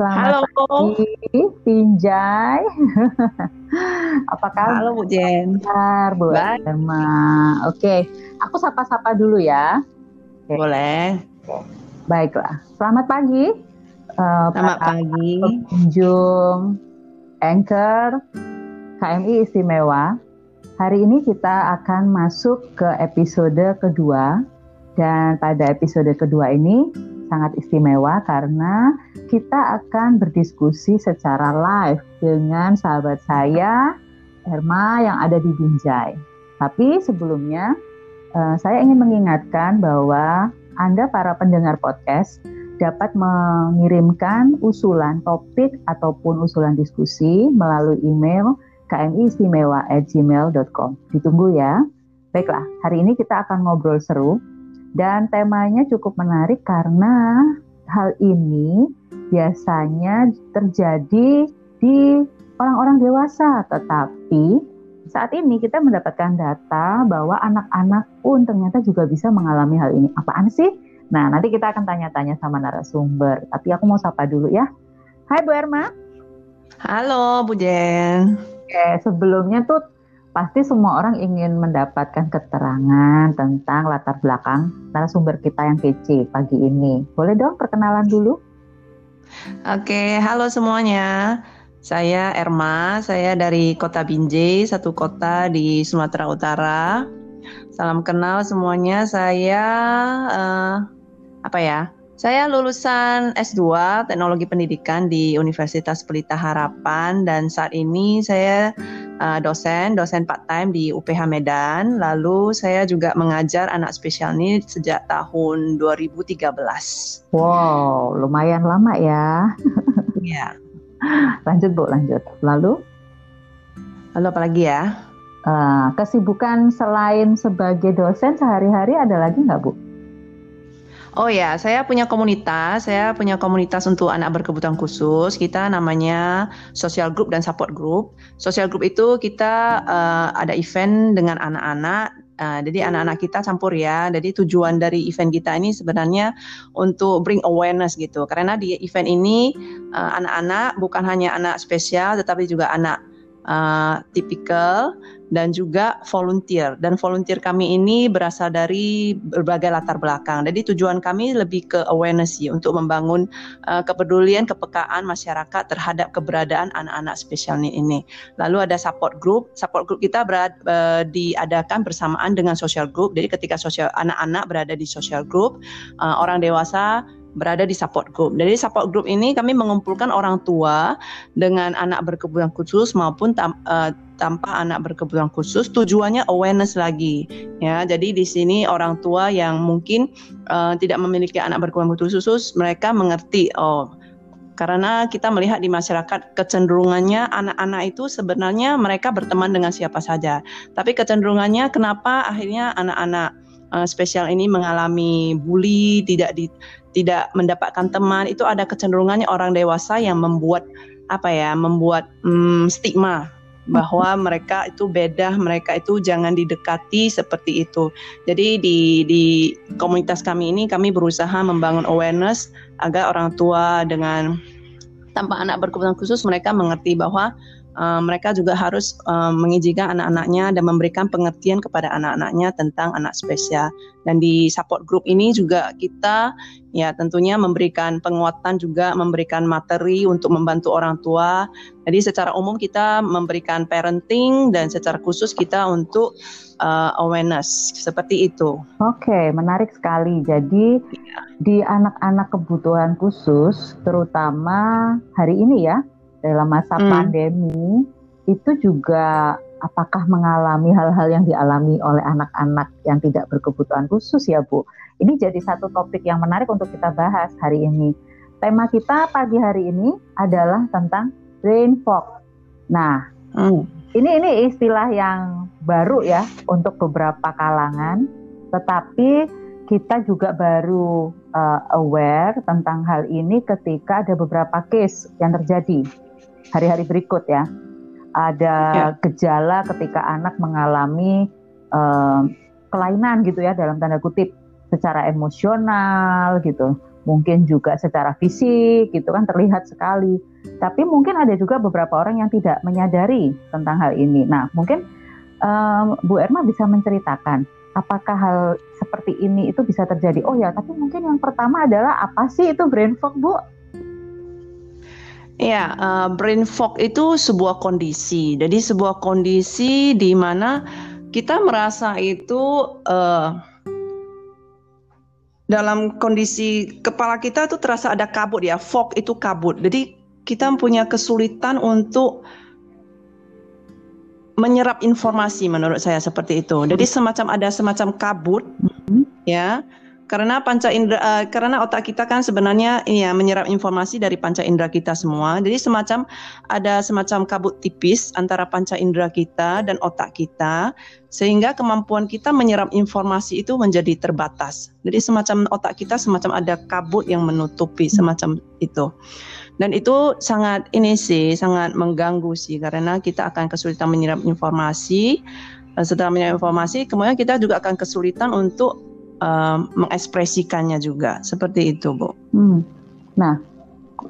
Selamat Halo. pagi, Pinjai. Apa kabar? Halo Bu Jen. Bu Baik. Emma. Oke, aku sapa-sapa dulu ya. Oke. Boleh. Baiklah. Selamat pagi. eh, Selamat pagi. pengunjung Anchor KMI Istimewa. Hari ini kita akan masuk ke episode kedua dan pada episode kedua ini sangat istimewa karena kita akan berdiskusi secara live dengan sahabat saya Erma yang ada di Binjai. Tapi sebelumnya eh, saya ingin mengingatkan bahwa Anda para pendengar podcast dapat mengirimkan usulan topik ataupun usulan diskusi melalui email kmiistimewa@gmail.com. Ditunggu ya. Baiklah, hari ini kita akan ngobrol seru dan temanya cukup menarik karena hal ini biasanya terjadi di orang-orang dewasa, tetapi saat ini kita mendapatkan data bahwa anak-anak pun ternyata juga bisa mengalami hal ini. Apaan sih? Nah, nanti kita akan tanya-tanya sama narasumber. Tapi aku mau sapa dulu ya. Hai Bu Erma. Halo Bu Jen. Oke, sebelumnya tuh pasti semua orang ingin mendapatkan keterangan tentang latar belakang narasumber kita yang kece pagi ini. Boleh dong perkenalan dulu? Oke, halo semuanya. Saya Erma, saya dari Kota Binjai, satu kota di Sumatera Utara. Salam kenal semuanya. Saya eh, apa ya? Saya lulusan S2 Teknologi Pendidikan di Universitas Pelita Harapan dan saat ini saya eh, dosen, dosen part-time di UPH Medan. Lalu saya juga mengajar anak spesial needs sejak tahun 2013. Wow, lumayan lama ya. Ya. Lanjut Bu, lanjut. Lalu Lalu apa lagi ya? eh, kesibukan selain sebagai dosen sehari-hari ada lagi nggak Bu? Oh ya, saya punya komunitas. Saya punya komunitas untuk anak berkebutuhan khusus. Kita namanya social group dan support group. Social group itu kita eh, ada event dengan anak-anak. Eh, jadi anak-anak kita campur ya. Jadi tujuan dari event kita ini sebenarnya untuk bring awareness gitu. Karena di event ini eh, anak-anak bukan hanya anak spesial, tetapi juga anak eh, tipikal dan juga volunteer. Dan volunteer kami ini berasal dari berbagai latar belakang. Jadi tujuan kami lebih ke awareness sih untuk membangun uh, kepedulian, kepekaan masyarakat terhadap keberadaan anak-anak spesial ini. Lalu ada support group. Support group kita berad, uh, diadakan bersamaan dengan social group. Jadi ketika sosial anak-anak berada di social group, uh, orang dewasa berada di support group. Jadi support group ini kami mengumpulkan orang tua dengan anak berkebutuhan khusus maupun tam, uh, tanpa anak berkebutuhan khusus tujuannya awareness lagi. Ya jadi di sini orang tua yang mungkin uh, tidak memiliki anak berkebutuhan khusus mereka mengerti oh karena kita melihat di masyarakat kecenderungannya anak-anak itu sebenarnya mereka berteman dengan siapa saja. Tapi kecenderungannya kenapa akhirnya anak-anak uh, spesial ini mengalami bully tidak di, tidak mendapatkan teman? Itu ada kecenderungannya orang dewasa yang membuat apa ya membuat hmm, stigma bahwa mereka itu beda, mereka itu jangan didekati seperti itu. Jadi di di komunitas kami ini kami berusaha membangun awareness agar orang tua dengan tanpa anak berkebutuhan khusus mereka mengerti bahwa uh, mereka juga harus uh, mengizinkan anak-anaknya dan memberikan pengertian kepada anak-anaknya tentang anak spesial. Dan di support group ini juga kita ya tentunya memberikan penguatan juga memberikan materi untuk membantu orang tua. Jadi secara umum kita memberikan parenting dan secara khusus kita untuk uh, awareness seperti itu. Oke, menarik sekali. Jadi di anak-anak kebutuhan khusus, terutama hari ini ya, dalam masa Hmm. pandemi, itu juga apakah mengalami hal-hal yang dialami oleh anak-anak yang tidak berkebutuhan khusus ya Bu? Ini jadi satu topik yang menarik untuk kita bahas hari ini. Tema kita pagi hari ini adalah tentang brain fog. Nah, Hmm. ini ini istilah yang baru ya untuk beberapa kalangan, tetapi kita juga baru uh, aware tentang hal ini ketika ada beberapa case yang terjadi hari-hari berikut ya. Ada Ya. gejala ketika anak mengalami uh, kelainan gitu ya dalam tanda kutip secara emosional gitu. mungkin juga secara fisik gitu kan terlihat sekali. Tapi mungkin ada juga beberapa orang yang tidak menyadari tentang hal ini. Nah, mungkin um, Bu Erma bisa menceritakan apakah hal seperti ini itu bisa terjadi? Oh ya, tapi mungkin yang pertama adalah apa sih itu brain fog, Bu? Ya, uh, brain fog itu sebuah kondisi. Jadi sebuah kondisi di mana kita merasa itu uh, dalam kondisi kepala kita tuh terasa ada kabut ya. Fog itu kabut. Jadi kita punya kesulitan untuk menyerap informasi menurut saya seperti itu. Jadi semacam ada semacam kabut hmm. ya. Karena panca indera uh, karena otak kita kan sebenarnya ya menyerap informasi dari panca indera kita semua. Jadi semacam ada semacam kabut tipis antara panca indera kita dan otak kita sehingga kemampuan kita menyerap informasi itu menjadi terbatas. Jadi semacam otak kita semacam ada kabut yang menutupi semacam itu. Dan itu sangat ini sih, sangat mengganggu sih karena kita akan kesulitan menyerap informasi. Eh, setelah menyerap informasi, kemudian kita juga akan kesulitan untuk uh, mengekspresikannya juga. Seperti itu, Bu. Hmm. Nah,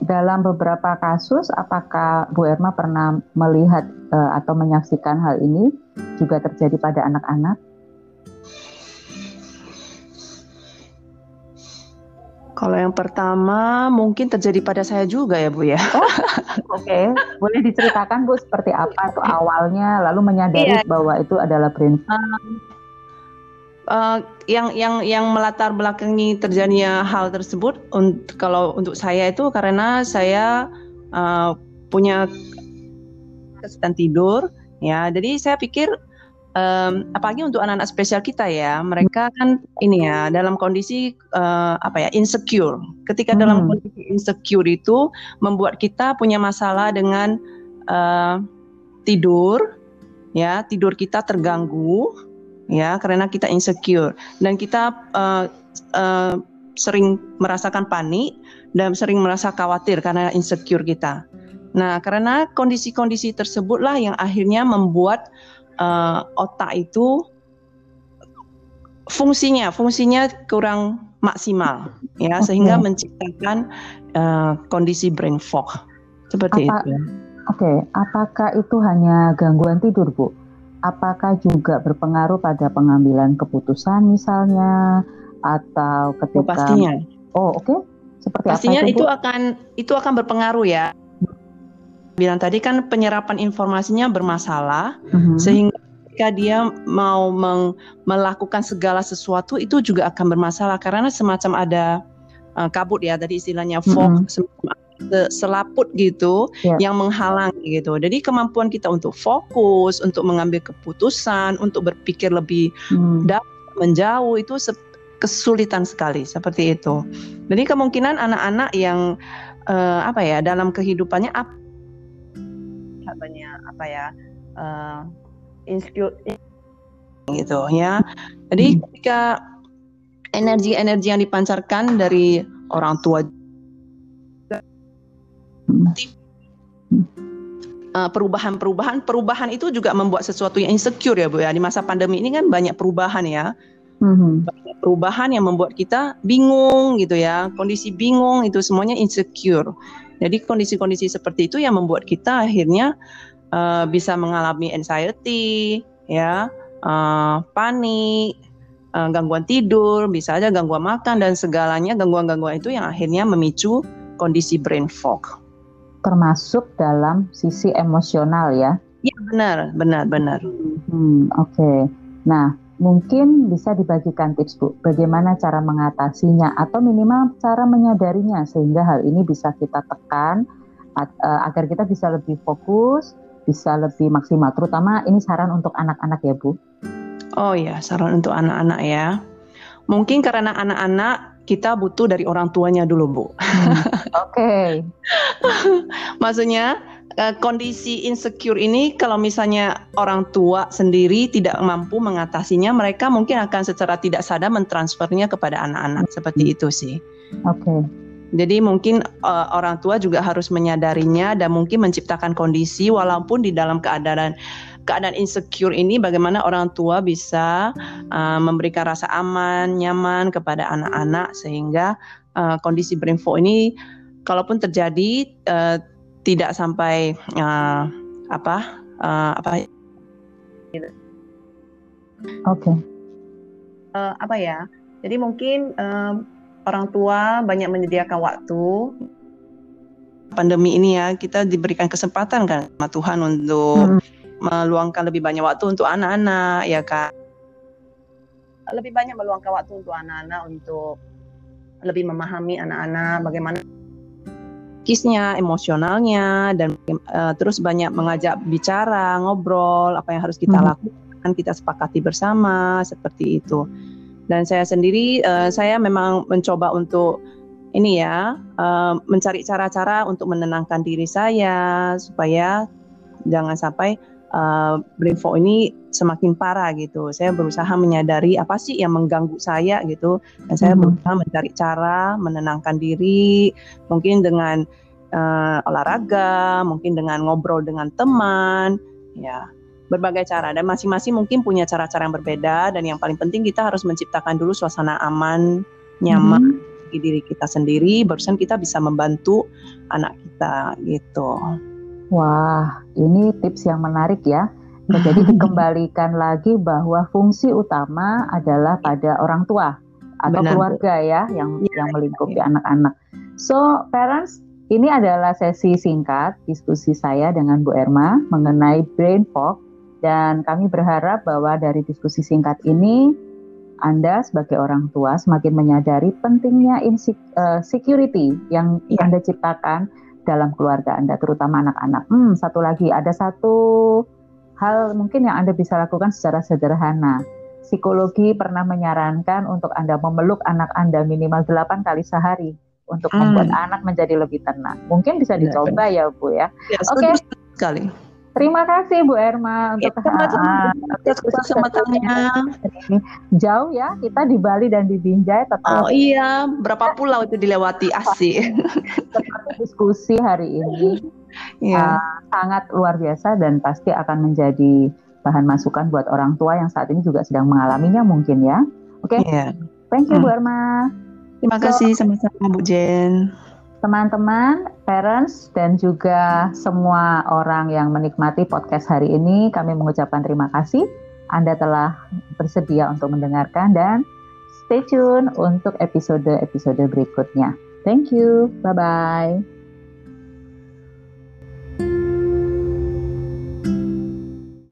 dalam beberapa kasus, apakah Bu Erma pernah melihat uh, atau menyaksikan hal ini juga terjadi pada anak-anak? Kalau yang pertama mungkin terjadi pada saya juga ya Bu ya. Oh, Oke, okay. boleh diceritakan Bu seperti apa itu awalnya, lalu menyadari yeah. bahwa itu adalah brain um, uh, yang yang yang melatar belakangi terjadinya hal tersebut untuk kalau untuk saya itu karena saya uh, punya kesulitan tidur ya. Jadi saya pikir um, apalagi untuk anak-anak spesial kita ya, mereka kan ini ya dalam kondisi uh, apa ya insecure. Ketika hmm. dalam kondisi insecure itu membuat kita punya masalah dengan uh, tidur, ya tidur kita terganggu, ya karena kita insecure dan kita uh, uh, sering merasakan panik dan sering merasa khawatir karena insecure kita. Nah, karena kondisi-kondisi tersebutlah yang akhirnya membuat uh, otak itu fungsinya fungsinya kurang maksimal ya okay. sehingga menciptakan uh, kondisi brain fog seperti Apa, itu. Oke, okay. apakah itu hanya gangguan tidur, Bu? Apakah juga berpengaruh pada pengambilan keputusan misalnya atau ketika oh, pastinya. Oh, oke. Okay. Seperti pastinya apa itu, itu akan itu akan berpengaruh ya bilang tadi kan penyerapan informasinya bermasalah uh-huh. sehingga ketika dia mau meng, melakukan segala sesuatu itu juga akan bermasalah karena semacam ada uh, kabut ya tadi istilahnya fog uh-huh. Selaput gitu yeah. yang menghalang gitu. Jadi kemampuan kita untuk fokus, untuk mengambil keputusan, untuk berpikir lebih hmm. dalam menjauh itu kesulitan sekali seperti itu. Jadi kemungkinan anak-anak yang uh, apa ya dalam kehidupannya apa banyak apa ya uh, insecure gitu ya. Jadi hmm. ketika energi-energi yang dipancarkan dari orang tua perubahan-perubahan perubahan itu juga membuat sesuatu yang insecure ya Bu ya. Di masa pandemi ini kan banyak perubahan ya. Hmm. Banyak perubahan yang membuat kita bingung gitu ya. Kondisi bingung itu semuanya insecure. Jadi kondisi-kondisi seperti itu yang membuat kita akhirnya uh, bisa mengalami anxiety, ya, uh, panik, uh, gangguan tidur, bisa aja gangguan makan dan segalanya gangguan-gangguan itu yang akhirnya memicu kondisi brain fog. Termasuk dalam sisi emosional ya? Iya benar, benar, benar. Hmm, Oke. Okay. Nah, Mungkin bisa dibagikan tips Bu, bagaimana cara mengatasinya atau minimal cara menyadarinya sehingga hal ini bisa kita tekan uh, agar kita bisa lebih fokus, bisa lebih maksimal. Terutama ini saran untuk anak-anak ya Bu. Oh ya, saran untuk anak-anak ya. Mungkin karena anak-anak kita butuh dari orang tuanya dulu Bu. Hmm, Oke. Okay. Maksudnya Eh, kondisi insecure ini kalau misalnya orang tua sendiri tidak mampu mengatasinya, mereka mungkin akan secara tidak sadar mentransfernya kepada anak-anak seperti itu sih. Oke. Okay. Jadi mungkin uh, orang tua juga harus menyadarinya dan mungkin menciptakan kondisi walaupun di dalam keadaan keadaan insecure ini bagaimana orang tua bisa uh, memberikan rasa aman, nyaman kepada anak-anak sehingga uh, kondisi brainfog ini kalaupun terjadi uh, tidak sampai uh, apa uh, apa Oke. Okay. Uh, apa ya? Jadi mungkin uh, orang tua banyak menyediakan waktu pandemi ini ya kita diberikan kesempatan kan sama Tuhan untuk hmm. Meluangkan lebih banyak waktu untuk anak-anak ya kan lebih banyak meluangkan waktu untuk anak-anak untuk lebih memahami anak-anak bagaimana kisnya, emosionalnya dan uh, terus banyak mengajak bicara, ngobrol apa yang harus kita hmm. lakukan, kita sepakati bersama seperti itu. Dan saya sendiri uh, saya memang mencoba untuk ini ya uh, mencari cara-cara untuk menenangkan diri saya supaya jangan sampai uh, brain fog ini semakin parah gitu. Saya berusaha menyadari apa sih yang mengganggu saya gitu, dan saya hmm. berusaha mencari cara menenangkan diri, mungkin dengan uh, olahraga, mungkin dengan ngobrol dengan teman, ya berbagai cara dan masing-masing mungkin punya cara-cara yang berbeda dan yang paling penting kita harus menciptakan dulu suasana aman, nyaman hmm. di diri kita sendiri barusan kita bisa membantu anak kita gitu. Wah, ini tips yang menarik ya. Jadi dikembalikan lagi bahwa fungsi utama adalah pada orang tua atau Benar. keluarga ya yang ya, yang melingkupi ya. anak-anak. So, parents, ini adalah sesi singkat diskusi saya dengan Bu Erma mengenai brain fog dan kami berharap bahwa dari diskusi singkat ini anda sebagai orang tua semakin menyadari pentingnya uh, security yang ya. Anda ciptakan dalam keluarga Anda, terutama anak-anak. Hmm, satu lagi, ada satu hal mungkin yang Anda bisa lakukan secara sederhana. Psikologi pernah menyarankan untuk Anda memeluk anak Anda minimal 8 kali sehari untuk hmm. membuat anak menjadi lebih tenang. Mungkin bisa iya, dicoba ya, ya Bu ya. ya Oke. Okay. sekali. Terima kasih Bu Erma untuk ya, kesempatannya. Jauh ya, kita di Bali dan di Binjai tetap. Oh iya, berapa pulau itu dilewati asik. diskusi hari ini ya. uh, sangat luar biasa dan pasti akan menjadi bahan masukan buat orang tua yang saat ini juga sedang mengalaminya mungkin ya. Oke. Okay? Iya. Yeah. Thank you hmm. Bu Erma. Terima kasih sama-sama Bu Jen teman-teman, parents, dan juga semua orang yang menikmati podcast hari ini, kami mengucapkan terima kasih. Anda telah bersedia untuk mendengarkan dan stay tune untuk episode-episode berikutnya. Thank you. Bye-bye.